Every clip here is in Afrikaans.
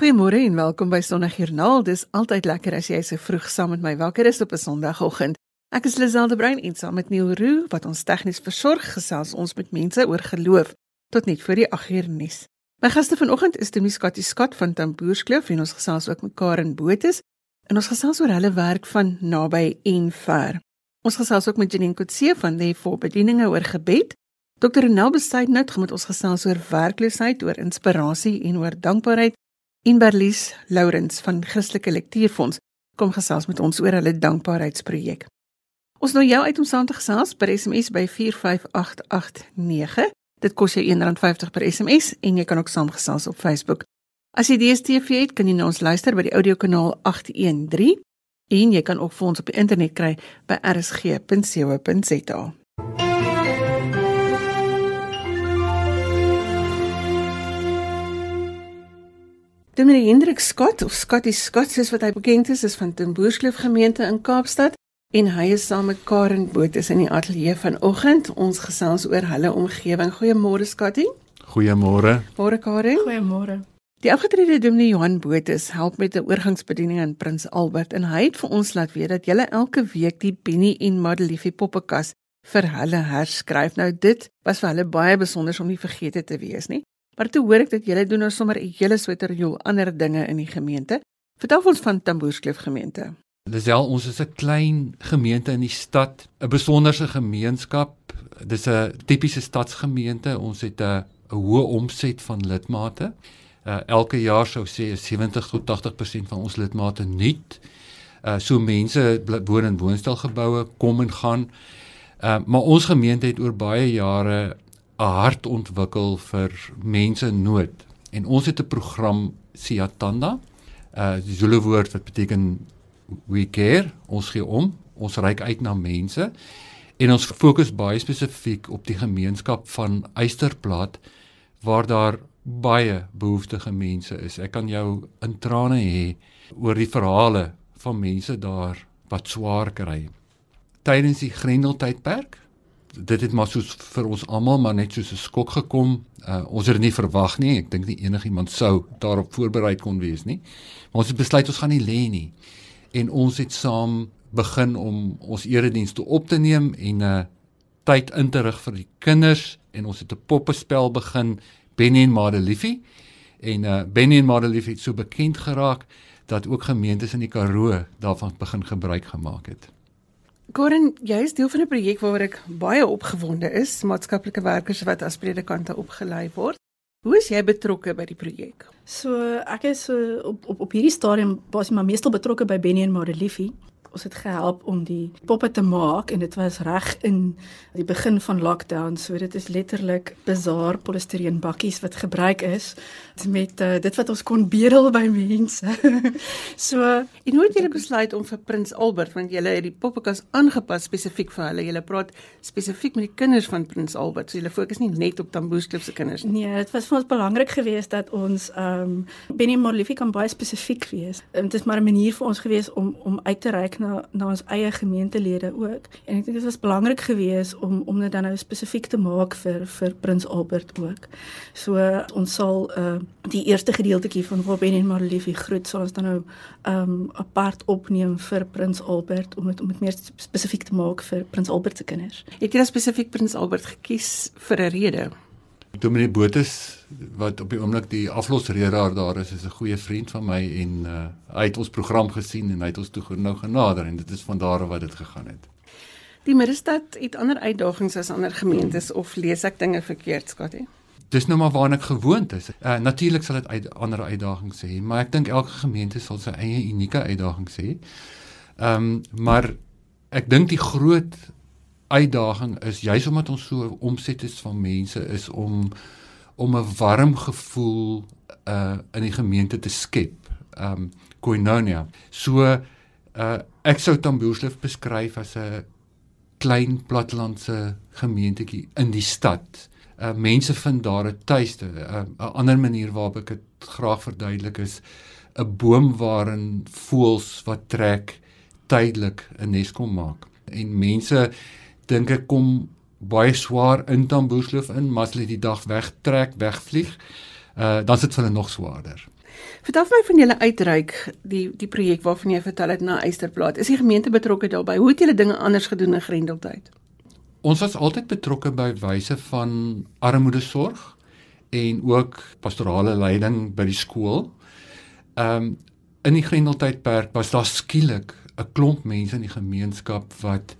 Goeiemôre en welkom by Sondagjoernaal. Dis altyd lekker as jy so vroeg saam met my wakker is op 'n Sondagoggend. Ek is Liselde Brein en saam met Neil Roo wat ons tegnies versorg gesels ons met mense oor geloof tot net voor die 8 uur nuus. My gaste vanoggend is Tommy Scotty Scott van Tamboerskloof en ons gesels ook met Karen Botes en ons gesels oor hulle werk van naby en ver. Ons gesels ook met Janine Kotse van die voorbedieninge oor gebed. Dr. Renel Besuidnout gaan met ons gesels oor werkloosheid, oor inspirasie en oor dankbaarheid. En Berlies Lourens van Christelike Lektuurfonds kom gesels met ons oor hulle dankbaarheidsprojek. Ons nooi jou uit om saam te gesels per SMS by 45889. Dit kos jou R1.50 per SMS en jy kan ook saamgesels op Facebook. As jy DStv het, kan jy na ons luister by die audiokanaal 813 en jy kan ook vir ons op die internet kry by rsg.co.za. Dominee Hendrik Scott of Scotty Scott soos wat hy bekend is, is van Temboerskloof gemeente in Kaapstad en hy is saam met Karen Botes in die ateljee vanoggend. Ons gesels oor hulle omgewing. Goeiemôre Scotty. Goeiemôre. Môre Karen. Goeiemôre. Die afgetrede Dominee Johan Botes help met 'n oorgangsbediening in Prins Albert en hy het vir ons laat weet dat julle elke week die Benny en Madeliefie poppekas vir hulle herskryf. Nou dit was vir hulle baie besonder om nie vergeet te wees nie. Maar toe hoor ek dat julle doen nou sommer 'n hele sweterjoel ander dinge in die gemeente. Vertel ons van Tamboerskloof gemeente. Lisel, ons is 'n klein gemeente in die stad, 'n besonderse gemeenskap. Dis 'n tipiese stadsgemeente. Ons het 'n 'n hoë omset van lidmate. Uh, elke jaar sou sê 70 tot 80% van ons lidmate nuut. Uh so mense woon in woonstelgeboue, kom en gaan. Uh maar ons gemeente het oor baie jare 'n hart ontwikkel vir mense in nood. En ons het 'n program Siatanda. Uh die Zulu woord wat beteken we care, ons gee om, ons reik uit na mense en ons fokus baie spesifiek op die gemeenskap van Eysterplaat waar daar baie behoeftige mense is. Ek kan jou in trane hê oor die verhale van mense daar wat swaar kry. Tydens die Grendeltydperk dit het maar soos vir ons almal maar net soos 'n skok gekom. Uh, ons het dit nie verwag nie. Ek dink nie enigiemand sou daarop voorberei kon wees nie. Maar ons het besluit ons gaan nie lê nie. En ons het saam begin om ons eredienste op te neem en 'n uh, tyd in te rig vir die kinders en ons het 'n poppespel begin Benny en Madeliefie. En uh Benny en Madeliefie het so bekend geraak dat ook gemeentes in die Karoo daarvan begin gebruik gemaak het. Goren, jy is deel van 'n projek waaroor ek baie opgewonde is, maatskaplike werkers wat as predikante opgelei word. Hoe is jy betrokke by die projek? So, ek is so op op op hierdie stadium basies maar meestal betrokke by Benny en Mareliefie ons het gehelp om die poppe te maak en dit was reg in die begin van lockdown so dit is letterlik bazaar polistireen bakkies wat gebruik is met uh, dit wat ons kon bedel by mense. so en hoe het julle besluit om vir Prins Albert want julle het die poppekas aangepas spesifiek vir hulle. Julle praat spesifiek met die kinders van Prins Albert. So julle fokus nie net op Tamboesklip se kinders nie. Nee, dit was vir ons belangrik geweest dat ons ehm um, Benny Morlifi kan baie spesifiek wees. Dit is maar 'n manier vir ons geweest om om uit te reik na na ons eie gemeentelede ook. En ek dink dit was belangrik geweest om om dit dan nou spesifiek te maak vir vir Prins Albert ook. So ons sal uh, die eerste gedeeltjie van waar Ben en Marliefie groet sal ons dan nou um apart opneem vir Prins Albert om dit om dit meer spesifiek te maak vir Prins Albert se kinders. Het jy dan spesifiek Prins Albert gekies vir 'n rede? Dominee Botus wat op die oomblik die aflosreeraar daar is, is 'n goeie vriend van my en uh, hy het ons program gesien en hy het ons toe nou genader en dit is van daar af wat dit gegaan het. Die Middelstad het ander uitdagings as ander gemeentes of lees ek dinge verkeerd, Scotty? Dis nou maar waarna ek gewoond is. Uh, Natuurlik sal dit uit ander uitdagings hê, maar ek dink elke gemeente sal sy eie unieke uitdagings hê. Ehm um, maar ek dink die groot uitdaging is juis omdat ons so omset is van mense is om om 'n warm gevoel uh in die gemeente te skep. Um koinonia. So uh ek sou Tamboerslif beskryf as 'n klein platlandse gemeentetjie in die stad. Uh mense vind daar 'n tuiste. 'n uh, ander manier waarop ek dit graag verduidelik is 'n boom waarin voëls wat trek tydelik 'n nes kom maak. En mense dink ek kom baie swaar in Tamboersloof in, maar as hulle die dag wegtrek, wegvlieg, uh dan sit hulle nog swaarder. Vertel my van julle uitreik, die die projek waarvan jy vertel het na Eysterplaas. Is die gemeente betrokke daarbey? Hoe het julle dinge anders gedoen in Grendeltyd? Ons was altyd betrokke by wyse van armoedesorg en ook pastorale leiding by die skool. Ehm um, in die Grendeltydperk was daar skielik 'n klomp mense in die gemeenskap wat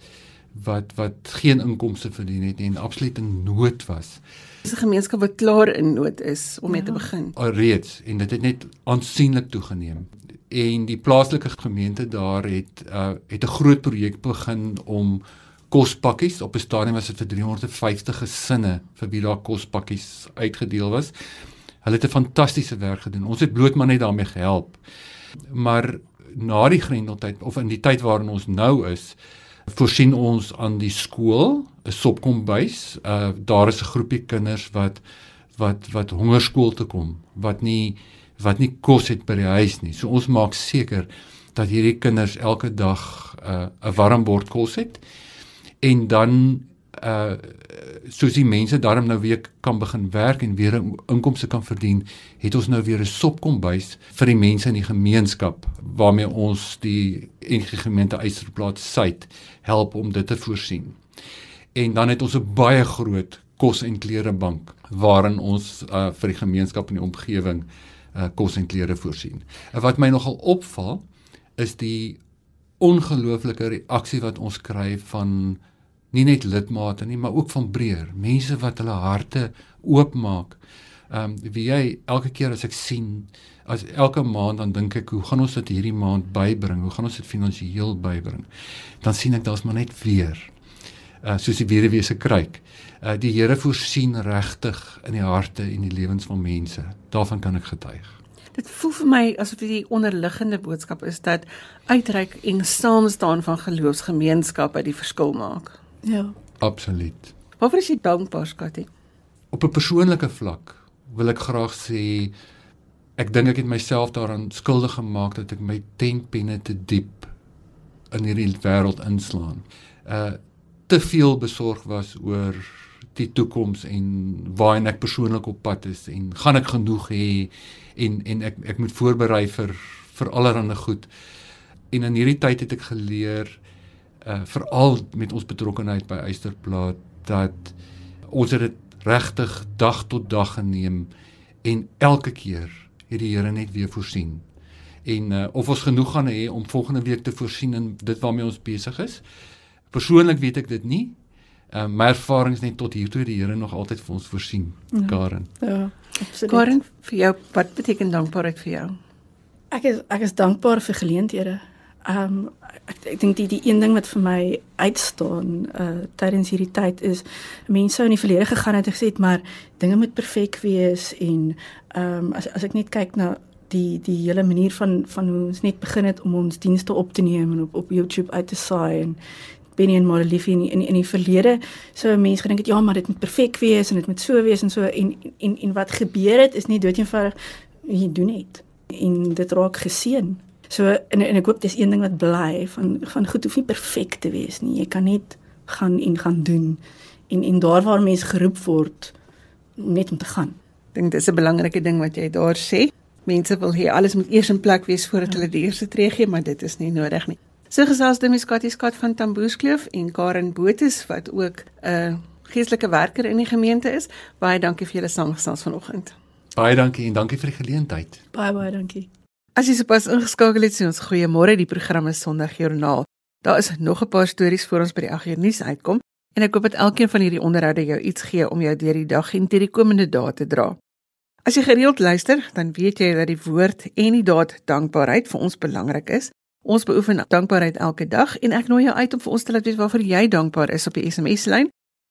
wat wat geen inkomste verdien het en absoluut in nood was. Dis 'n gemeenskap wat klaar in nood is om mee ja. te begin. Alreeds en dit het net aansienlik toegeneem. En die plaaslike gemeente daar het uh het 'n groot projek begin om kospakkies op 'n stadium was dit vir 350 gesinne vir wie daar kospakkies uitgedeel was. Hulle het 'n fantastiese werk gedoen. Ons het bloot maar net daarmee gehelp. Maar na die grendeltyd of in die tyd waarin ons nou is, voorsien ons aan die skool 'n sopkombuis. Uh daar is 'n groepie kinders wat wat wat hongerskool toe kom, wat nie wat nie kos het by die huis nie. So ons maak seker dat hierdie kinders elke dag uh 'n warm bord kos het en dan uh soos die mense daarom nou weer kan begin werk en weer inkomste kan verdien, het ons nou weer 'n sopkombuis vir die mense in die gemeenskap waarmee ons die enige gemeente Eysterplaas suid help om dit te voorsien. En dan het ons 'n baie groot kos en klere bank waarin ons uh vir die gemeenskap in die omgewing uh kos en klere voorsien. En wat my nogal opval is die ongelooflike reaksie wat ons kry van nie net lidmate nie, maar ook van breër, mense wat hulle harte oopmaak. Ehm um, wie jy elke keer as ek sien as elke maand dan dink ek hoe gaan ons dit hierdie maand bybring? Hoe gaan ons dit finansiëel bybring? Dan sien ek daar's maar net weer uh soos die weduwee se kruik. Uh die Here voorsien regtig in die harte en die lewens van mense. Daarvan kan ek getuig. Dit voel vir my asof die onderliggende boodskap is dat uitreik en saam staan van geloofsgemeenskappe die verskil maak. Ja. Absoluut. Waarvoor is jy dankbaar, Skatie? Op 'n persoonlike vlak wil ek graag sê ek dink ek het myself daaraan skuldig gemaak dat ek my tentpenne te diep in hierdie wêreld inslaan. Uh te veel besorg was oor die toekoms en waarheen ek persoonlik op pad is en gaan ek genoeg hê en en ek ek moet voorberei vir vir allerlei goed. En in hierdie tyd het ek geleer uh veral met ons betrokkeheid by Eysterplaat dat ons dit regtig dag tot dag geneem en elke keer het die Here net weer voorsien. En uh of ons genoeg gaan hê om volgende week te voorsien in dit waarmee ons besig is. Persoonlik weet ek dit nie. Uh my ervarings net tot hier toe die Here nog altyd vir ons voorsien, ja. Karen. Ja, absoluut. Karen, vir jou, wat beteken dankbaarheid vir jou? Ek is ek is dankbaar vir geleenthede. Ehm um, ek, ek dink die die een ding wat vir my uitstaan uh tydens hierdie tyd is mense sou in die verlede gegaan het en gesê maar dinge moet perfek wees en ehm um, as as ek net kyk na die die hele manier van van hoe ons net begin het om ons dienste op te neem en op op YouTube uit te saai en Benny en Marliefie in, in in die verlede sou mense gedink het ja maar dit moet perfek wees en dit moet so wees en so en en en wat gebeur het is nie doeteenvoudig jy doen net. En dit raak geseën So en en ek hoop dis een ding wat bly van van goed hoef nie perfek te wees nie. Jy kan net gaan en gaan doen en en daar waar mense geroep word net om te gaan. Ek dink dis 'n belangrike ding wat jy daar sê. Mense wil hê alles moet eers in plek wees voordat ja. hulle die eerste tree gee, maar dit is nie nodig nie. So gesels Demis Katie Skat van Tamboerskloof en Karen Botus wat ook 'n uh, geestelike werker in die gemeente is. Baie dankie vir julle saamgesels vanoggend. Baie dankie en dankie vir die geleentheid. Baie baie dankie. As jy sopas ingeskakel het, sien ons goeiemôre, die program is Sondag Joernaal. Daar is nog 'n paar stories vir ons by die 8 uur nuus uitkom en ek hoop dat elkeen van hierdie onderhoude jou iets gee om jou deur die dag en deur die komende dae te dra. As jy gereeld luister, dan weet jy dat die woord en die daad dankbaarheid vir ons belangrik is. Ons beoefen dankbaarheid elke dag en ek nooi jou uit om vir ons te laat weet waarvoor jy dankbaar is op die SMS-lyn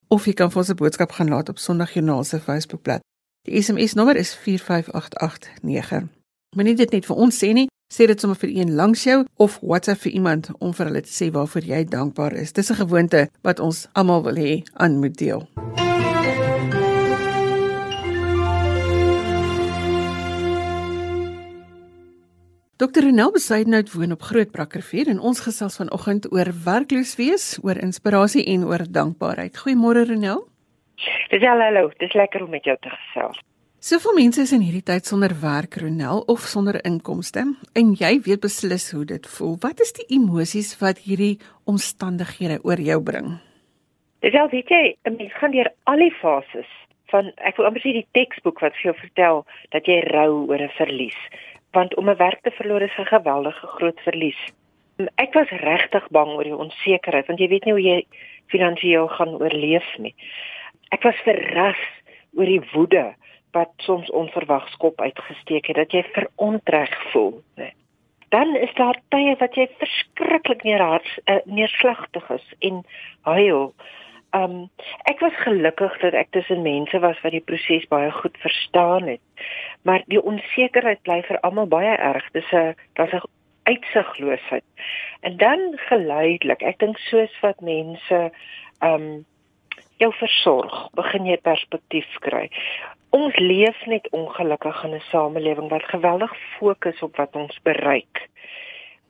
of jy kan vir ons 'n boodskap gaan laat op Sondag Joernaal se Facebookblad. Die SMS-nommer is 45889. Moenie dit net vir ons sê nie, sê dit sommer vir een langs jou of WhatsApp vir iemand om vir hulle te sê waarvoor jy dankbaar is. Dis 'n gewoonte wat ons almal wil hê aan moet deel. Dokter Renel Besuidenhout woon op Groot Brakrivier en ons gesels vanoggend oor werkloos wees, oor inspirasie en oor dankbaarheid. Goeiemôre Renel. Dis al hallo, dis lekker om met jou te gesels. Soveel mense is in hierdie tyd sonder werk, Ronel, of sonder inkomste, en jy weet beslis hoe dit voel. Wat is die emosies wat hierdie omstandighede oor jou bring? Dis al weet jy, 'n mens gaan deur al die fases van ek wil amper sê die teksboek wat vir jou vertel dat jy rou oor 'n verlies, want om 'n werk te verloor is 'n geweldige groot verlies. Ek was regtig bang oor die onsekerheid, want jy weet nie hoe jy finansiëel gaan oorleef nie. Ek was verras oor die woede wat soms onverwags kop uitgesteek het dat jy verontreg voel, né? Dan is daar tye wat jy verskriklik neerharts uh, neerslagtig is en huil. Um ek was gelukkig dat ek tussen mense was wat die proses baie goed verstaan het. Maar die onsekerheid bly vir almal baie erg. Dis 'n daar's 'n uitsigloosheid. En dan geleidelik, ek dink soos wat mense um jou versorg, begin jy perspektief kry ons leef net ongelukkig in 'n samelewing wat geweldig fokus op wat ons bereik.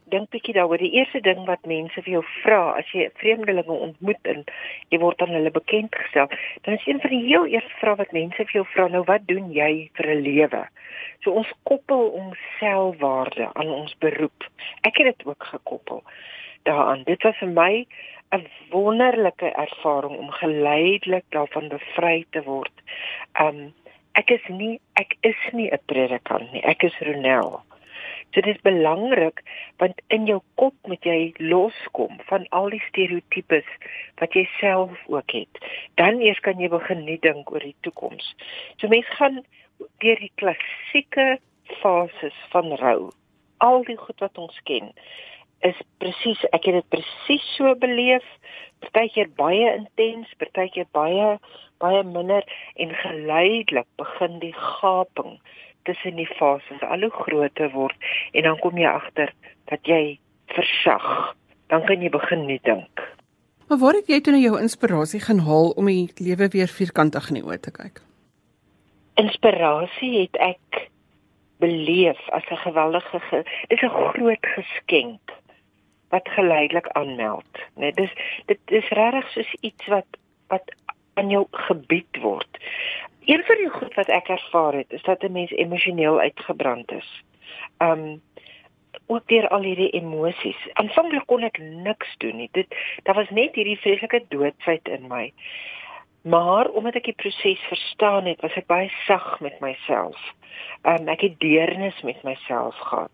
Dink bietjie daaroor. Die eerste ding wat mense vir jou vra as jy vreemdelinge ontmoet en jy word aan hulle bekend gestel, dan is een van die heel eerste vrae wat mense vir jou vra, nou wat doen jy vir 'n lewe? So ons koppel ons selfwaarde aan ons beroep. Ek het dit ook gekoppel daaraan. Dit was vir my 'n wonderlike ervaring om geleidelik daarvan bevry te word. Um ek is nie ek is nie 'n predikant nie. Ek is Ronel. So dit is belangrik want in jou kop moet jy loskom van al die stereotypes wat jy self ook het. Dan eers kan jy begin nie dink oor die toekoms. So mense gaan deur die klassieke fases van rou. Al die goed wat ons ken is presies ek het dit presies so beleef. Partykeer baie intens, partykeer baie baie minder en geleidelik begin die gaping tussen die fases al hoe groter word en dan kom jy agter dat jy versag. Dan kan jy begin nie dink. Maar waar het jy toe nou jou inspirasie gaan haal om die lewe weer vierkantig in die oë te kyk? Inspirasie het ek beleef as 'n geweldige dis 'n groot geskenk wat geleidelik aanmeld? Nee, dis dit is regtig soos iets wat wat aan jou gebied word. Een van die goed wat ek ervaar het, is dat 'n mens emosioneel uitgebrand is. Um ook deur al hierdie emosies. Aanvanklik kon ek niks doen nie. Dit daar was net hierdie vreeslike doodsheid in my. Maar omdat ek die proses verstaan het, was ek baie sag met myself. Um ek het deernis met myself gehad.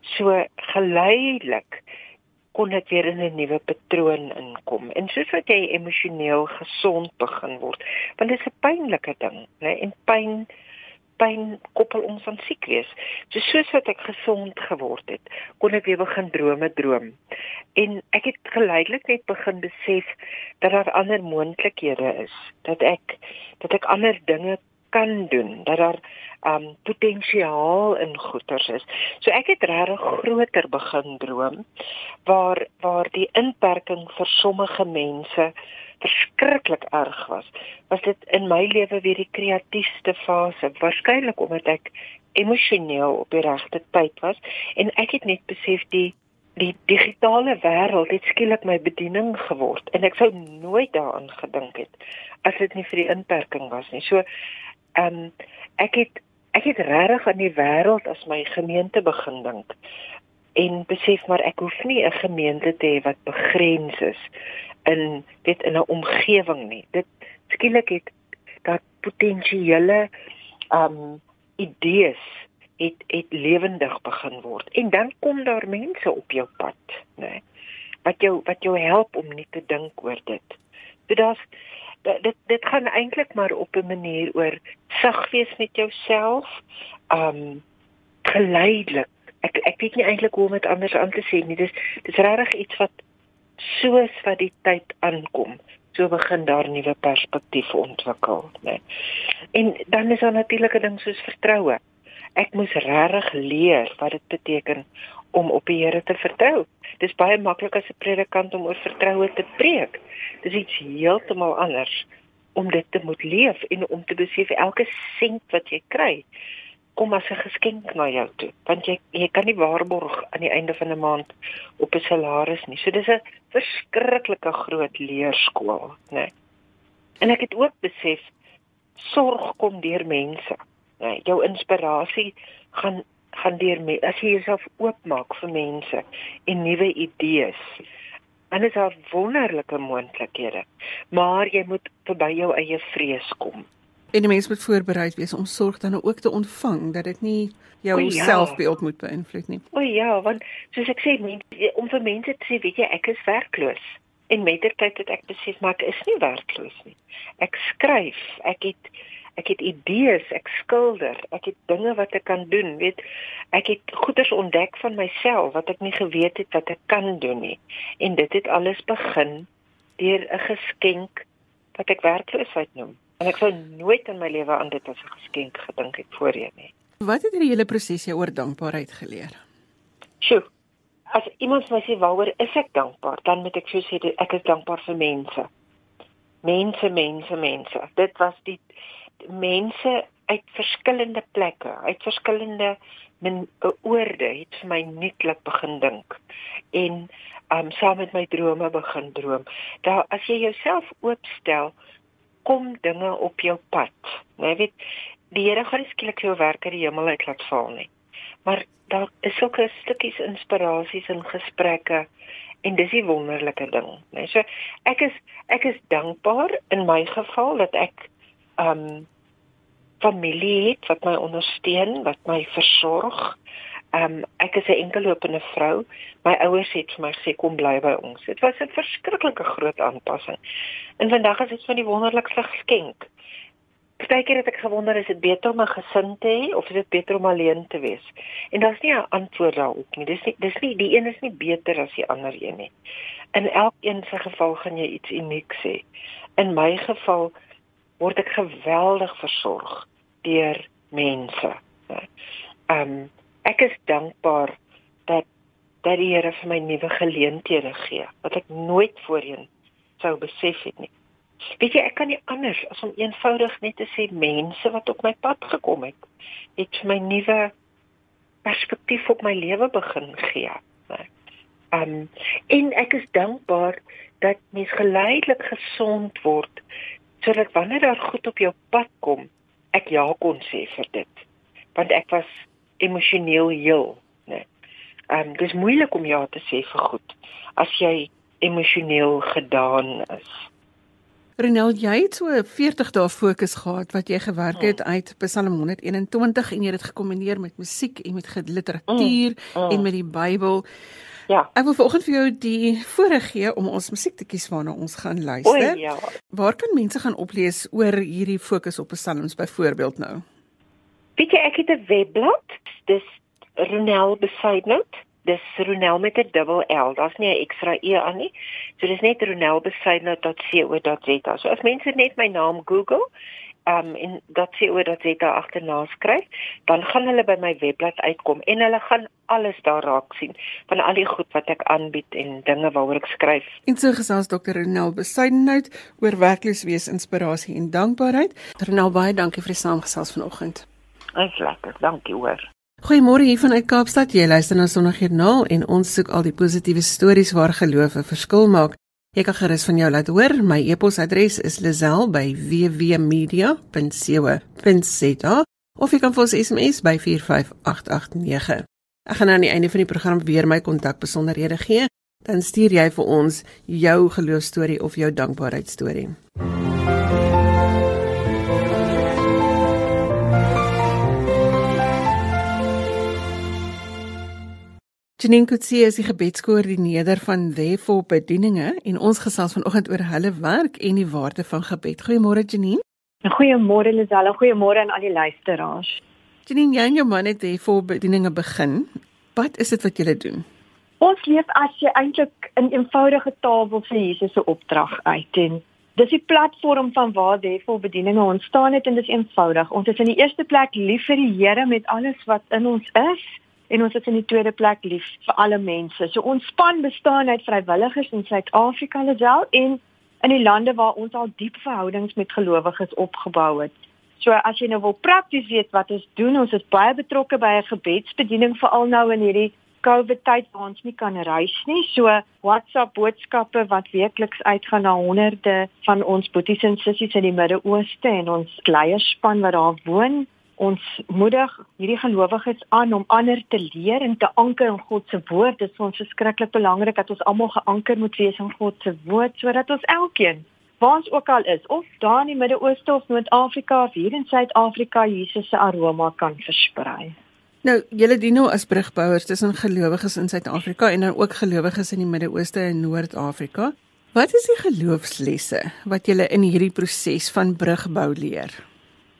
So geleidelik kon dit weer in 'n nuwe patroon inkom. En soos wat jy emosioneel gesond begin word, want dit is 'n pynlike ding, né? En pyn pyn koppel ons aan siek wees. So soos wat ek gesond geword het, kon ek weer begin drome droom. En ek het geleidelik net begin besef dat daar ander moontlikhede is, dat ek dat ek ander dinge kan doen, dat daar um potensiaal in goeters is. So ek het regtig groter begin droom waar waar die inperking vir sommige mense verskriklik erg was. Was dit in my lewe weer die kreatiefste fase, waarskynlik omdat ek emosioneel op die regte tyd was en ek het net besef die die digitale wêreld het skielik my bediening geword en ek sou nooit daaraan gedink het as dit nie vir die inperking was nie. So ehm um, ek het ek het regtig aan die wêreld as my gemeente begin dink en besef maar ek hoef nie 'n gemeente te hê wat begrens is in dit in 'n omgewing nie. Dit skielik het dat potensiële um idees het het lewendig begin word en dan kom daar mense op jou pad, né? Nee, wat jou wat jou help om nie te dink oor dit. Dit daar's dit dit gaan eintlik maar op 'n manier oor sag wees met jouself. Um geleidelik. Ek ek weet nie eintlik hoe om dit anders aan te sê nie. Dis dis regtig iets wat soos wat die tyd aankom, so begin daar nuwe perspektiewe ontwikkel, né? En dan is daar natuurlik 'n ding soos vertroue. Ek moes regtig leer wat dit beteken om op die Here te vertrou. Dis baie maklik as 'n predikant om oor vertroue te preek. Dis iets heeltemal anders om dit te moet leef en om te besef elke sent wat jy kry kom as 'n geskenk na jou toe want jy jy kan nie waarborg aan die einde van 'n maand op 'n salaris nie. So dis 'n verskriklike groot leerskool, né? Nee. En ek het ook besef sorg kom deur mense. Nee, jou inspirasie gaan gaan deur me as jy jouself oopmaak vir mense en nuwe idees. Dan is daar wonderlike moontlikhede. Maar jy moet verby jou eie vrees kom. En die mens moet voorbereid wees om sorg dan ook te ontvang dat dit nie jou O, ja. selfbeeld moet beïnvloed nie. O ja, want soos ek sê, mense om vir mense te sê, weet jy, ek is werkloos. En met die tyd het ek besef maar ek is nie werkloos nie. Ek skryf, ek het ek het idees, ek skilder, ek het dinge wat ek kan doen, weet ek het goeders ontdek van myself wat ek nie geweet het wat ek kan doen nie. En dit het alles begin deur 'n geskenk wat ek werkloosheid noem. En ek sou nooit in my lewe aan dit as 'n geskenk gedink het voorheen nie. Wat het hierdie hele proses jou oor dankbaarheid geleer? Sjoe. As iemand my sê waaroor is ek dankbaar, dan moet ek vir sê ek is dankbaar vir mense. Mense, mense, mense. Dit was die mense uit verskillende plekke, uit verskillende oorde het vir my nuutlik begin dink en um saam met my drome begin droom. Daar as jy jouself oopstel, kom dinge op jou pad. Jy weet, die Here gaan nie skielik jou werk uit die hemel uit laat val nie. Maar daar is sulke stukkies inspirasies in gesprekke en dis die wonderlike ding, né? So ek is ek is dankbaar in my geval dat ek um familie het wat my ondersteun, wat my versorg. Um ek is 'n enkellopende vrou. My ouers het vir my gesê kom bly by ons. Dit was 'n verskriklike groot aanpassing. En vandag is dit van die wonderlikste geskenk. Partykeer het ek gewonder is dit beter om 'n gesin te hê of is dit beter om alleen te wees? En daar's nie 'n antwoord daarop nie. Dis nie dis nie die een is nie beter as die ander een nie. In elkeen se geval gaan jy iets unieks hê. In my geval word ek geweldig versorg deur mense. Ehm um, ek is dankbaar dat dat die Here vir my nuwe geleenthede gee wat ek nooit voorheen sou besef het nie. Weet jy, ek kan nie anders as om eenvoudig net te sê mense wat op my pad gekom het, het vir my nuwe perspektief op my lewe begin gee. Ehm um, en ek is dankbaar dat mens geleidelik gesond word sodat wanneer daar goed op jou pad kom, ek ja kon sê vir dit. Want ek was emosioneel heel, né? Ehm um, dis moeilik om ja te sê vir goed as jy emosioneel gedaan is. Renel, jy het so 40 dae fokus gehad wat jy gewerk het uit Psalm 121 en jy het dit gekombineer met musiek en met literatuur Mm, mm. en met die Bybel. Ja. Ek wil vanoggend vir jou die voorreg gee om ons musiek te kies waarna ons gaan O luister. ja. Waar kan mense gaan oplees oor hierdie fokus op psalms byvoorbeeld nou? Weet jy ek het 'n webblad. Dis Ronel Besaidnout. Dis Ronel met 'n dubbel L. Daar's nie 'n ekstra e aan nie. So dis net ronelbesaidnout.co.za. So as mense net my naam Google um en .co.za agterna skryf, dan gaan hulle by my webblad uitkom en hulle gaan alles daar raak sien van al die goed wat ek aanbied en dinge waaroor ek skryf. En so gesels Dr. Renel Besuidenhout oor werkloos wees, inspirasie en dankbaarheid. Renel, baie dankie vir die saamgesels vanoggend. Dis lekker. Dankie hoor. Goeiemôre hier vanuit Kaapstad. Jy luister na Sondagjoernaal en ons soek al die positiewe stories waar geloof 'n verskil maak. Jy kan gerus van jou laat hoor. My e-posadres is lazel@wwmedia.co.za of jy kan vir ons SMS by 45889. Ek gaan nou aan die einde van die program weer my kontakbesonderhede gee. Dan stuur jy vir ons jou geloofstorie of jou dankbaarheidstorie. Janine Kutsie is die gebedskoördineerder van Therefore Bedieninge en ons gesels vanoggend oor hulle werk en die waarde van gebed. Goeiemôre Janine. Goeiemôre Lisella, goeiemôre aan al die luisteraars. Janine, jy en jou man het Therefore Bedieninge begin. Wat is dit wat julle doen? Ons leef as jy eintlik in eenvoudige taal wil vir Jesus se opdrag uit en dis die platform van waar Therefore Bedieninge ontstaan het en dis eenvoudig. Ons is in die eerste plek lief vir die Here met alles wat in ons is en ons is in die tweede plek lief vir alle mense. So ons span bestaan uit vrywilligers in Suid-Afrika alsel en in die lande waar ons al diep verhoudings met gelowiges opgebou het. So as jy nou wil prakties weet wat ons doen, ons is baie betrokke by 'n gebedsbediening veral nou in hierdie COVID tyd waar ons nie kan reis nie. So WhatsApp boodskappe wat weekliks uitgaan na honderde van ons boeties en sissies in die Midde-Ooste en ons leierspan wat daar woon Ons moedig hierdie gelowiges aan om ander te leer en te anker in God se woord. Dit is ons verskriklik belangrik dat ons almal geanker moet wees in God se woord sodat ons elkeen waar ons ook al is, of daar in die Midde-Ooste of Noord-Afrika of hier in Suid-Afrika Jesus se aroma kan versprei. Nou, julle dien nou as brugbouers tussen gelowiges in Suid-Afrika en dan ook gelowiges in die Midde-Ooste en Noord-Afrika. Wat is die geloofslesse wat julle in hierdie proses van brugbou leer?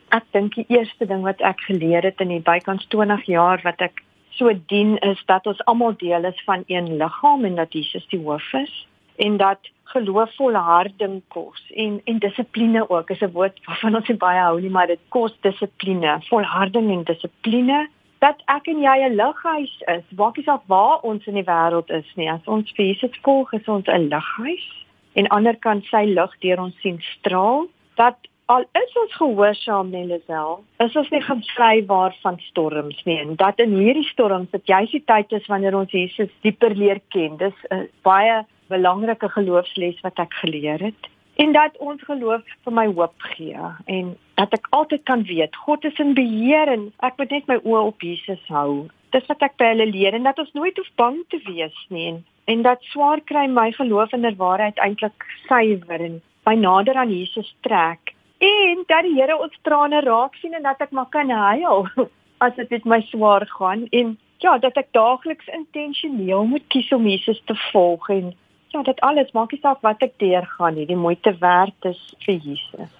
Ek dink die eerste ding wat ek geleer het in die bykans 20 jaar wat ek so dien is dat ons almal deel is van een liggaam en dat Jesus die hoof is en dat geloof volharding kos en en dissipline ook is 'n woord waarvan ons baie hou nie maar dit kos dissipline volharding en dissipline dat ek en jy 'n lighuis is. Maak nie saak waar ons in die wêreld is nie. As ons vir Jesus volg, is ons 'n lighuis en ander kan sy lig deur ons sien straal. Dat al is ons gehoorsaam net Lisel, is ons nie gevrywaar van storms nie. En dat in hierdie storms dat jy se tyd is wanneer ons Jesus dieper leer ken. Dis 'n baie belangrike geloofsles wat ek geleer het en dat ons geloof vir my hoop gee en dat ek altyd kan weet God is in beheer en ek moet net my oë op Jesus hou. Dis wat ek by hulle leer en dat ons nooit hoef bang te wees nie en, en dat swaar kry my geloof in der waarheid eintlik suiwer en by nader aan Jesus trek en dat die Here ons trane raak sien en dat ek maar kan huil as dit met my swaar gaan en ja dat ek daagliks intentioneel moet kies om Jesus te volg en ja, dit alles maak nie saak wat ek deurgaan nie, die moeite werd is vir Jesus.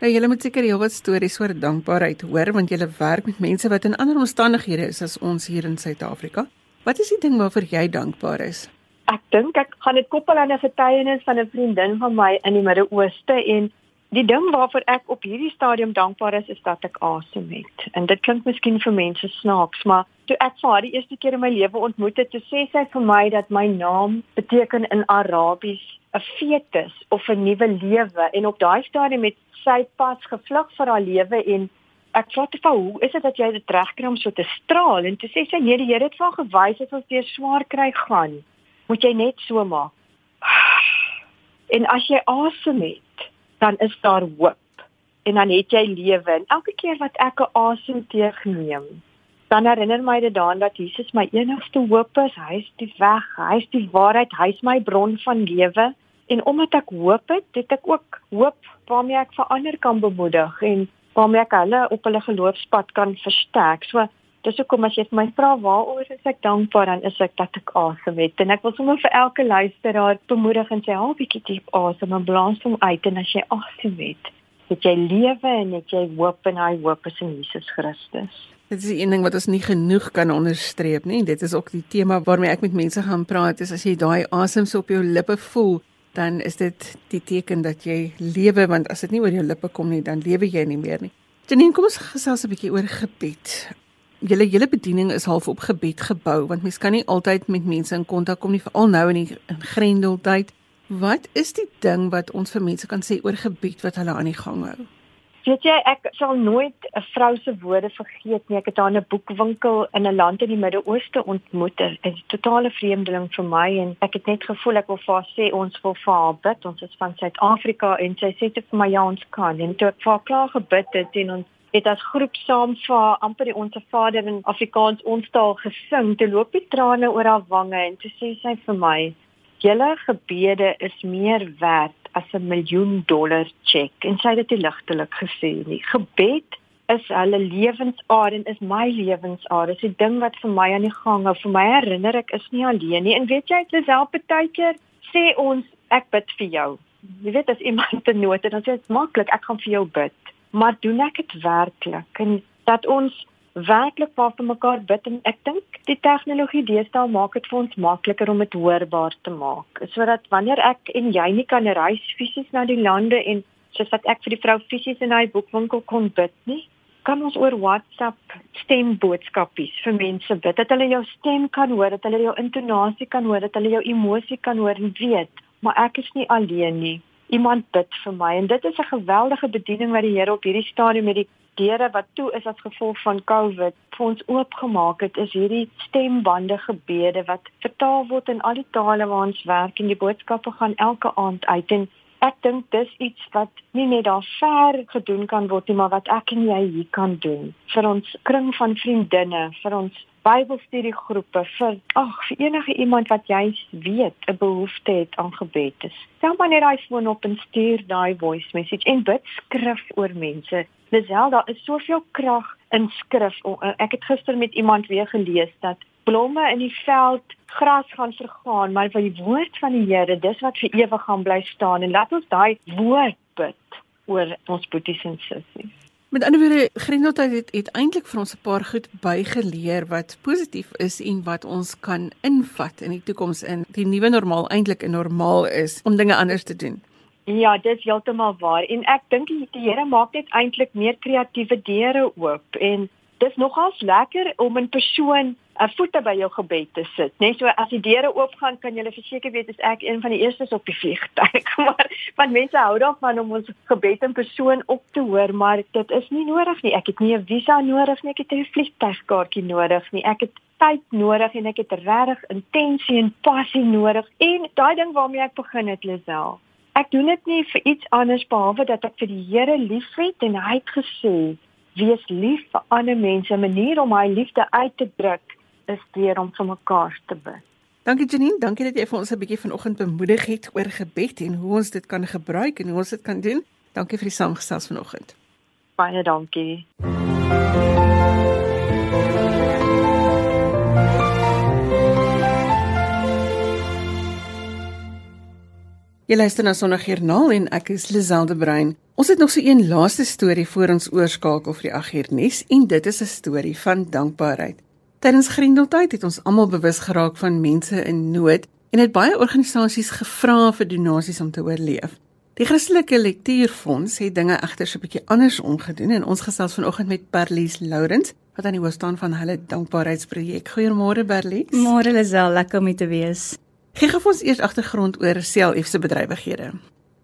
Nou julle moet seker heelwat stories oor dankbaarheid hoor want julle werk met mense wat in ander omstandighede is as ons hier in Suid-Afrika. Wat is die ding waarvoor jy dankbaar is? Ek dink ek gaan dit koppel aan 'n getuienis van 'n vriendin van my in die Midde-Ooste en Die ding waarvoor ek op hierdie stadium dankbaar is, is dat ek asem het. En dit klink miskien vir mense snaaks, maar toe ek vir haar die eerste keer in my lewe ontmoet het, toe sê sy vir my dat my naam beteken in Arabies 'n fetus of 'n nuwe lewe en op daai stadium het sy pas gevlug vir haar lewe en ek vra te vir hoe is dit dat jy dit regkry om so te straal en toe sê sy nee, die Here het van gewys as ons deur swaar kry gaan, moet jy net so maak. En as jy asem het, dan is daar hoop. En dan het jy lewe. En elke keer wat ek 'n asem teëgneem dan herinner my dit daaraan dat Jesus my enigste hoop is. Hy is die weg hy is die waarheid hy is my bron van lewe. En omdat ek hoop het het ek ook hoop waarmee ek vir ander kan bemoedig en waarmee ek hulle op hulle geloofspad kan versterk. So Dis hoekom as jy my vra waaroor is ek dankbaar dan is ek dat ek asem het en ek wil sommer vir elke luisteraar bemoedig en sê hou 'n bietjie diep asem en blaas hom uit en as jy asem het, het jy lewe en het jy hoop en hy hoop is in Jesus Christus. Dit is 'n ding wat ons nie genoeg kan onderstreep nie. Dit is ook die tema waarmee ek met mense gaan praat. Is as jy daai asems op jou lippe voel, dan is dit die teken dat jy lewe want as dit nie oor jou lippe kom nie, dan lewe jy nie meer nie. Janine, kom ons gesels 'n bietjie oor gebed julle hele bediening is half op gebed gebou want mens kan nie altyd met mense in kontak kom nie veral nou in die in grendeltyd. Wat is die ding wat ons vir mense kan sê oor gebed wat hulle aan die gang hou? Weet jy, ek sal nooit 'n vrou se woorde vergeet nie. Ek het haar in 'n boekwinkel in 'n land in die Midde-Ooste ontmoet. Dit is 'n totale vreemdeling vir my en ek het net gevoel ek wil vir haar sê ons wil vir haar bid. Ons is van Suid-Afrika en sy sê dit vir my ja, ons kan. En toe ek vir haar klaar gebid het en ons het as groep saam vir amper die onsse Vader in Afrikaans ons taal gesing. Toe loop die trane oor haar wange en toe sê sy vir my: "Julle gebede is meer werd as 'n miljoen dollar cheque." En sy het dit ligtelik gesê nie. Gebed is hulle lewensaar en is my lewensaar. Dit is die ding wat vir my aan die gang hou. Vir my herinner ek is nie alleen nie. En weet jy, dit is help baie keer sê ons ek bid vir jou. Jy weet as iemand 'n nood het, dan sê dit maklik, ek gaan vir jou bid maar doen ek dit werklik. En dat ons werklik waar vir mekaar bid en ek dink die tegnologie deesdae maak dit vir ons makliker om dit hoorbaar te maak. Sodat wanneer ek en jy nie kan reis fisies na die lande en soos wat ek vir die vrou fisies in daai boekwinkel kon bid nie kan ons oor WhatsApp stemboodskapies vir mense bid dat hulle jou stem kan hoor dat hulle jou intonasie kan hoor dat hulle jou emosie kan hoor en weet maar ek is nie alleen nie iemand bid vir my. En dit is 'n geweldige bediening wat die Here op hierdie stadium met die deure wat toe is as gevolg van COVID vir ons oopgemaak het is hierdie stembande gebede wat vertaal word in al die tale waar ons werk en die boodskappe gaan elke aand uit. En ek dink dis iets wat nie net daar ver gedoen kan word nie, maar wat ek en jy hier kan doen. Vir ons kring van vriendinne, vir ons Bybelstudiegroepe vir ag vir enige iemand wat jy weet 'n behoefte het aan gebed. Stel maar net daai foon op en stuur daai voice message en bid skrif oor mense. Lisel, daar is soveel krag in skrif. Ek het gister met iemand weer gelees dat blomme in die veld gras gaan vergaan, maar vir die woord van die Here, dis wat vir ewig gaan bly staan en laat ons daai woord bid oor ons boeties en sissies. Met ander woorde, Grendeltyd het, het eintlik vir ons 'n paar goed bygeleer wat positief is en wat ons kan invat in die toekoms in. Die nuwe normaal eintlik 'n normaal is om dinge anders te doen. Ja, dit is heeltemal waar. En ek dink die Here maak net eintlik meer kreatiewe deure oop. En dis nogals lekker om 'n persoon 'n voete by jou gebed te sit. Net so as die deure oopgaan, kan jy verseker weet is ek een van die eerstes op die vliegtuig. Maar want mense hou daarvan om ons gebed in persoon op te hoor, maar dit is nie nodig nie. Ek het nie 'n visa nodig nie, ek het 'n vliegtuigkaartjie nodig nie. Ek het tyd nodig en ek het regtig intensie en passie nodig. En daai ding waarmee ek begin het, Lisel. Ek doen dit nie vir iets anders behalwe dat ek vir die Here liefhet en hy het gesê wees lief vir ander mense. 'n Manier om hy liefde uit te druk is deur om vir mekaar te bid. Dankie Janine, dankie dat jy vir ons 'n bietjie vanoggend bemoedig het oor gebed en hoe ons dit kan gebruik en hoe ons dit kan doen. Dankie vir die saamgesels vanoggend. Baie dankie. Jy luister na Sondagjoernaal en ek is Liselde Brein. Ons het nog so een laaste storie voor ons oorskakel vir die 8 uur nuus en dit is 'n storie van dankbaarheid. Tydens Grendeltyd het ons almal bewus geraak van mense in nood en het baie organisasies gevra vir donasies om te oorleef. Die Christelike Lektuurfonds het dinge egter so 'n bietjie anders omgedoen en ons gesels vanoggend met Berlies Lourens wat aan die hoof staan van hulle dankbaarheidsprojek. Goeiemôre Berlies. Môre Lisel, lekker om te wees. Gee gou ons eers agtergrond oor CLF se bedrywighede.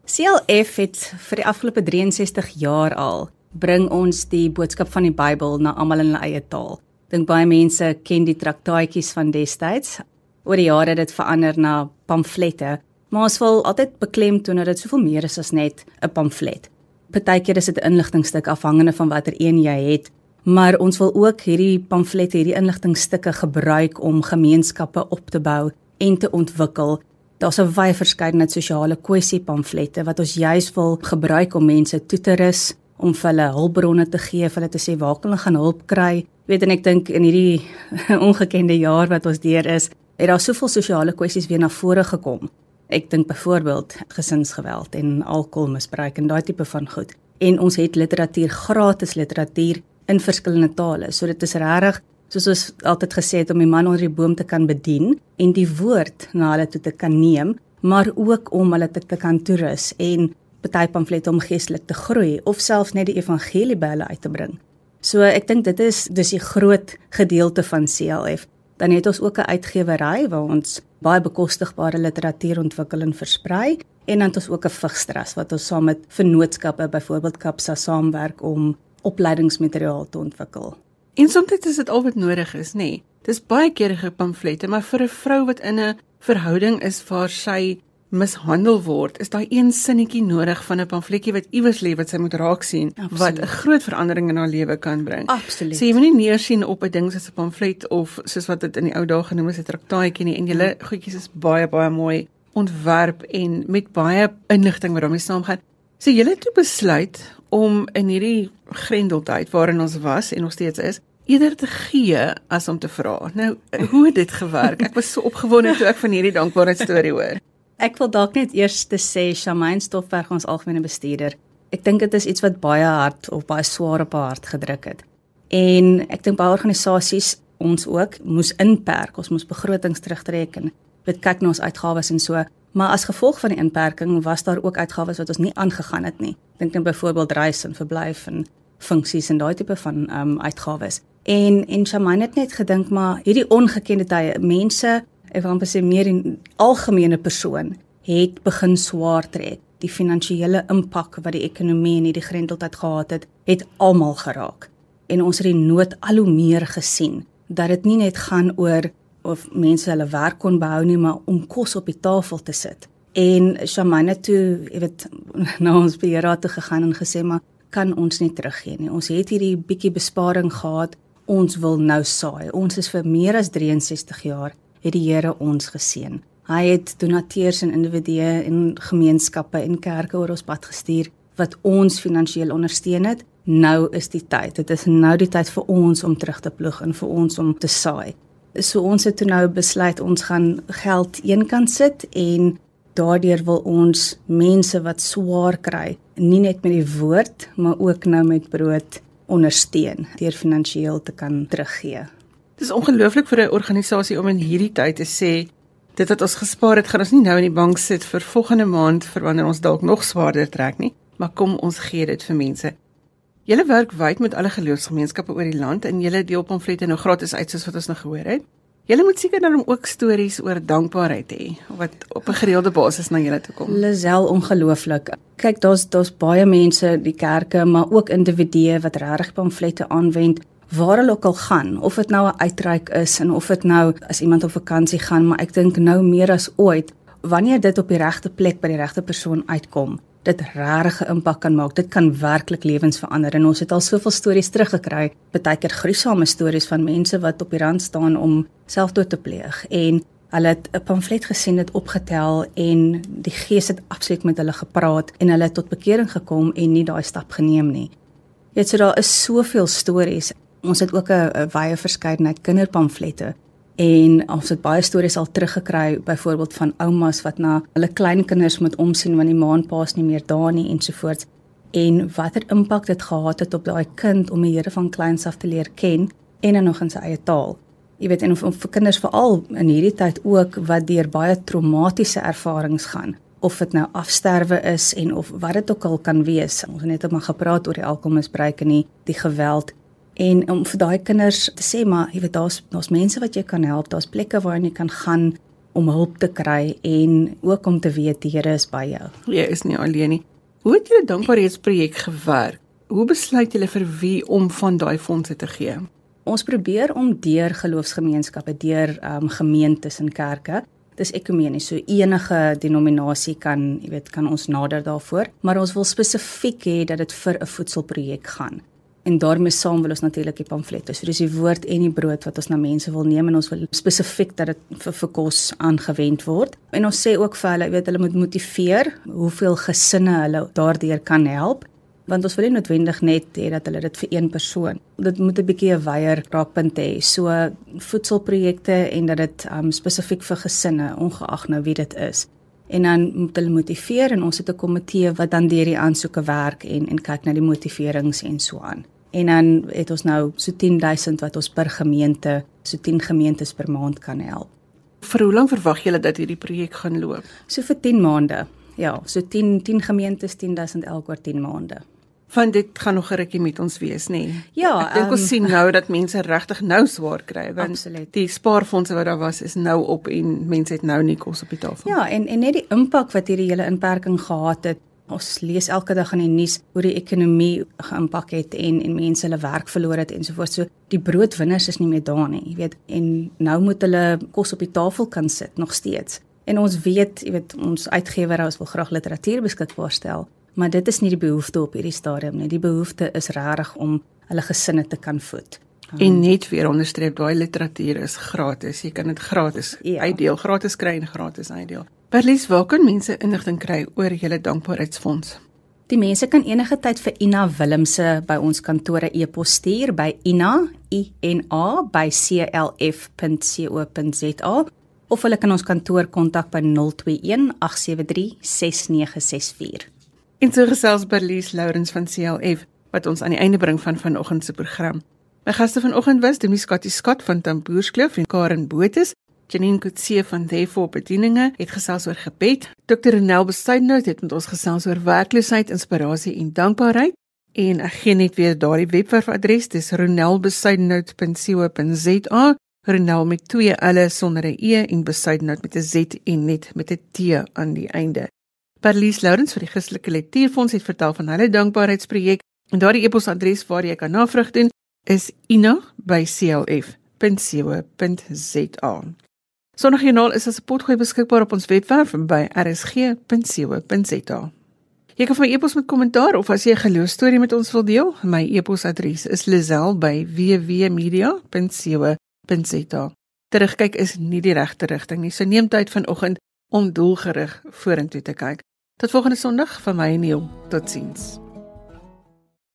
CLF het vir die afgelope 63 jaar al bring ons die boodskap van die Bybel na almal in hulle eie taal. Dink baie mense ken die traktaatjies van destyds. Oor die jare het dit verander na pamflette, maar ons wil altyd beklemtoon dat dit soveel meer is as net 'n pamflet. Partykeer is dit 'n inligtingstuk afhangende van watter een jy het, maar ons wil ook hierdie pamflette, hierdie inligtingstukke gebruik om gemeenskappe op te bou en te ontwikkel Daar's 'n wye verskeidenheid sosiale kwessie pamflette wat ons juis wil gebruik om mense toe te rus, om vir hulle hulpbronne te gee, vir hulle te sê waar kan hulle gaan hulp kry. Weet en ek dink in hierdie ongekende jaar wat ons deur is, het daar soveel sosiale kwessies weer na vore gekom. Ek dink byvoorbeeld gesinsgeweld en alkoholmisbruik en daai tipe van goed. En ons het literatuur, gratis literatuur in verskillende tale. So dit is regtig soos ons altyd gesê het om die man onder die boom te kan bedien en die woord na hulle toe te kan neem, maar ook om hulle te, te kan toerus en party pamflette om geestelik te groei of selfs net die evangelie by hulle uit te bring. So ek dink dit is dis die groot gedeelte van CLF. Dan het ons ook 'n uitgewery waar ons baie bekostigbare literatuur ontwikkel en versprei en dan het ons ook 'n vigstras wat ons saam met vennootskappe byvoorbeeld Kapsa saamwerk om opleidingsmateriaal te ontwikkel. En soms is dit al wat nodig is, nê. Nee. Dis baie keer pamflette, maar vir 'n vrou wat in 'n verhouding is waar sy mishandel word, is daai een sinnetjie nodig van 'n pamfletjie wat iewers lê wat sy moet raak sien, Absoluut. wat 'n groot verandering in haar lewe kan bring. Absoluut. So jy moet nie neersien op 'n ding soos 'n pamflet of soos wat dit in die ou dae genoem is 'n traktaatjie nie en julle ja. goedjies is baie baie mooi ontwerp en met baie inligting wat daarmee saamgaan. So julle het toe besluit om in hierdie grendeltyd waarin ons was en nog steeds is, eerder te gee as om te vra. Nou, hoe het dit gewerk? Ek was so opgewonde toe ek van hierdie dankbaarheid storie hoor. Ek wil dalk net eers te sê Shamaine Stoffberg ons algemene bestuurder. Ek dink dit is iets wat baie hard of baie swaar op haar hart gedruk het. En ek dink baie organisasies ons ook moes inperk, ons moes begrotings terugtrek en weet kyk na ons uitgawes en so. Maar as gevolg van die inperking was daar ook uitgawes wat ons nie aangegaan het nie. Dink net byvoorbeeld reis en verblyf en funksies en daai tipe van ehm um, uitgawes. En en Shaman het net gedink maar hierdie ongekende tye mense, ek wil amper sê meer in algemene persoon het begin swaar trek. Die finansiële impak wat die ekonomie en hierdie grendeltyd gehad het, het almal geraak. En ons het die nood al hoe meer gesien dat dit nie net gaan oor of mense hulle werk kon behou nie, maar om kos op die tafel te sit. En Shamana toe, jy weet, na ons beheerraad toe gegaan en gesê maar kan ons nie teruggee nie. Ons het hierdie bietjie besparing gehad. Ons wil nou saai. Ons is vir meer as 63 jaar het die Here ons geseën. Hy het donateurs en individue en gemeenskappe en kerke oor ons pad gestuur wat ons finansiëel ondersteun het. Nou is die tyd. Dit is nou die tyd vir ons om terug te ploeg en vir ons om te saai. So ons het nou besluit ons gaan geld eenkant sit en daardeur wil ons mense wat swaar kry, nie net met die woord, maar ook nou met brood ondersteun deur finansiëel te kan teruggee. Dis ongelooflik vir 'n organisasie om in hierdie tyd te sê dit wat ons gespaar het, gaan ons nie nou in die bank sit vir volgende maand vir wanneer ons dalk nog swaarder trek nie, maar kom ons gee dit vir mense. Julle werk wyd met alle geloofsgemeenskappe oor die land en julle deel pamflette nou gratis uit soos wat ons nou gehoor het. Julle moet seker dan ook stories oor dankbaarheid hê wat op 'n gereelde basis na julle toe kom. Lisel ongelooflik. Kyk, daar's daar's baie mense, die kerke, maar ook individue wat regtig pamflette aanwend waar hulle ook al gaan, of dit nou 'n uitreik is en of dit nou as iemand op vakansie gaan, maar ek dink nou meer as ooit wanneer dit op die regte plek by die regte persoon uitkom, dit regtig 'n impak kan maak. Dit kan werklik lewens verander en ons het al soveel stories teruggekry, baie keer gruisame stories van mense wat op die rand staan om selfdood te pleeg en hulle het 'n pamflet gesien dit opgetel en die gees het absoluut met hulle gepraat en hulle het tot bekering gekom en nie daai stap geneem nie. Jy weet so daar is soveel stories. Ons het ook 'n wye verskeidenheid kinderpamflette en ons het baie stories al teruggekry byvoorbeeld van oumas wat na hulle kleinkinders moet omsien wanneer die maanpaas nie meer daar nie ensovoorts en watter impak dit gehad het op daai kind om die Here van kleins af te leer ken en dan nog in sy eie taal. Jy weet en of, of vir kinders veral in hierdie tyd ook wat deur baie traumatiese ervarings gaan of dit nou afsterwe is en of wat dit ook al kan wees. Ons het net op maar gepraat oor die alkoholmisbruik en die geweld en om vir daai kinders te sê maar jy weet daar's daar's mense wat jy kan help, daar's plekke waar jy kan gaan om hulp te kry en ook om te weet die Here is by jou. Jy is nie alleen nie. Hoe het julle dankbaarheidsprojek gewerk? Hoe besluit julle vir wie om van daai fondse te gee? Ons probeer om deur geloofsgemeenskappe, deur um, gemeentes en kerke dis ekumenies. So enige denominasie kan, jy weet, kan ons nader daarvoor, maar ons wil spesifiek hê dat dit vir 'n voedselprojek gaan en daarmee saam wil ons natuurlik die pamflette. So dis die woord en die brood wat ons na mense wil neem en ons wil spesifiek dat dit vir vir kos aangewend word. En ons sê ook vir hulle, weet hulle moet motiveer hoeveel gesinne hulle daardeur kan help want ons wil nie noodwendig net hê dat hulle dit vir een persoon. Dit moet 'n bietjie 'n wyeer raakpunt hê. So voedselprojekte en dat dit um, spesifiek vir gesinne ongeag nou wie dit is. En dan moet hulle motiveer en ons het 'n komitee wat dan deur die aansoeke werk en en kyk na die motiverings en so aan. En dan het ons nou so 10000 wat ons per gemeente, so 10 gemeentes per maand kan help. Vir hoe lank verwag julle dat hierdie projek gaan loop? So vir 10 maande. Ja, so 10 10 gemeentes 10000 elk oor 10 maande. Van dit gaan nog 'n rukkie met ons wees, nê? Nee. Ja, ek dink um, ons ehm, sien nou dat mense regtig nou swaar kry want absoluut. die spaarfondse wat daar was is nou op en mense het nou nie kos op die tafel. Ja, en en net die impak wat hierdie hele inperking gehad het Ons lees elke dag in die nuus hoe die ekonomie geïmpak het en en mense hulle werk verloor het ensovoorts. So die broodwinners is nie meer daar nie, jy weet. En nou moet hulle kos op die tafel kan sit nog steeds. En ons weet, jy weet, ons uitgewer ons wil graag literatuur beskikbaar stel, maar dit is nie die behoefte op hierdie stadium nie. Die behoefte is regtig om hulle gesinne te kan voed. En net weer onderstreep, daai literatuur is gratis. Jy kan dit gratis ja. uitdeel, gratis kry en gratis uitdeel. Berlies, waar kan mense inligting kry oor julle dankbaarheidsfonds? Die mense kan enige tyd vir Ina Willemse by ons kantore e-pos stuur by ina i n a by clf.co.za of hulle kan ons kantoor kontak by 021 873 6964. En so gesels Berlies Lourens van CLF wat ons aan die einde bring van vanoggend se program. My gaste vanoggend was Demis Scotty Scott van Tamboerskloof en Karen Botes Janine Kutse van Therefore Bedieninge het gesels oor gebed. Dr. Renel Besuidenhout het met ons gesels oor werkloosheid, inspirasie en dankbaarheid. En ek gee net weer daardie webwerfadres, dis ronelbesuidenhout.co.za. Renel met twee L'e sonder 'n E en Besuidenhout met 'n Z en net met 'n T aan die einde. Parlies Lourens vir die Christelike Lektuurfonds het vertel van hulle dankbaarheidsprojek en daardie e-posadres waar jy kan navraag doen is ina@clf.co.za. Sondagjoernaal is as 'n potgooi beskikbaar op ons webwerf by rsg.co.za. Jy kan my e-pos met kommentaar of as jy 'n geloostorie met ons wil deel, my e-posadres is lazel@wwmedia.co.za. Terugkyk is nie die regte rigting nie. So neem tyd vanoggend om doelgerig vorentoe te kyk. Tot volgende Sondag van my en Neil. Totsiens.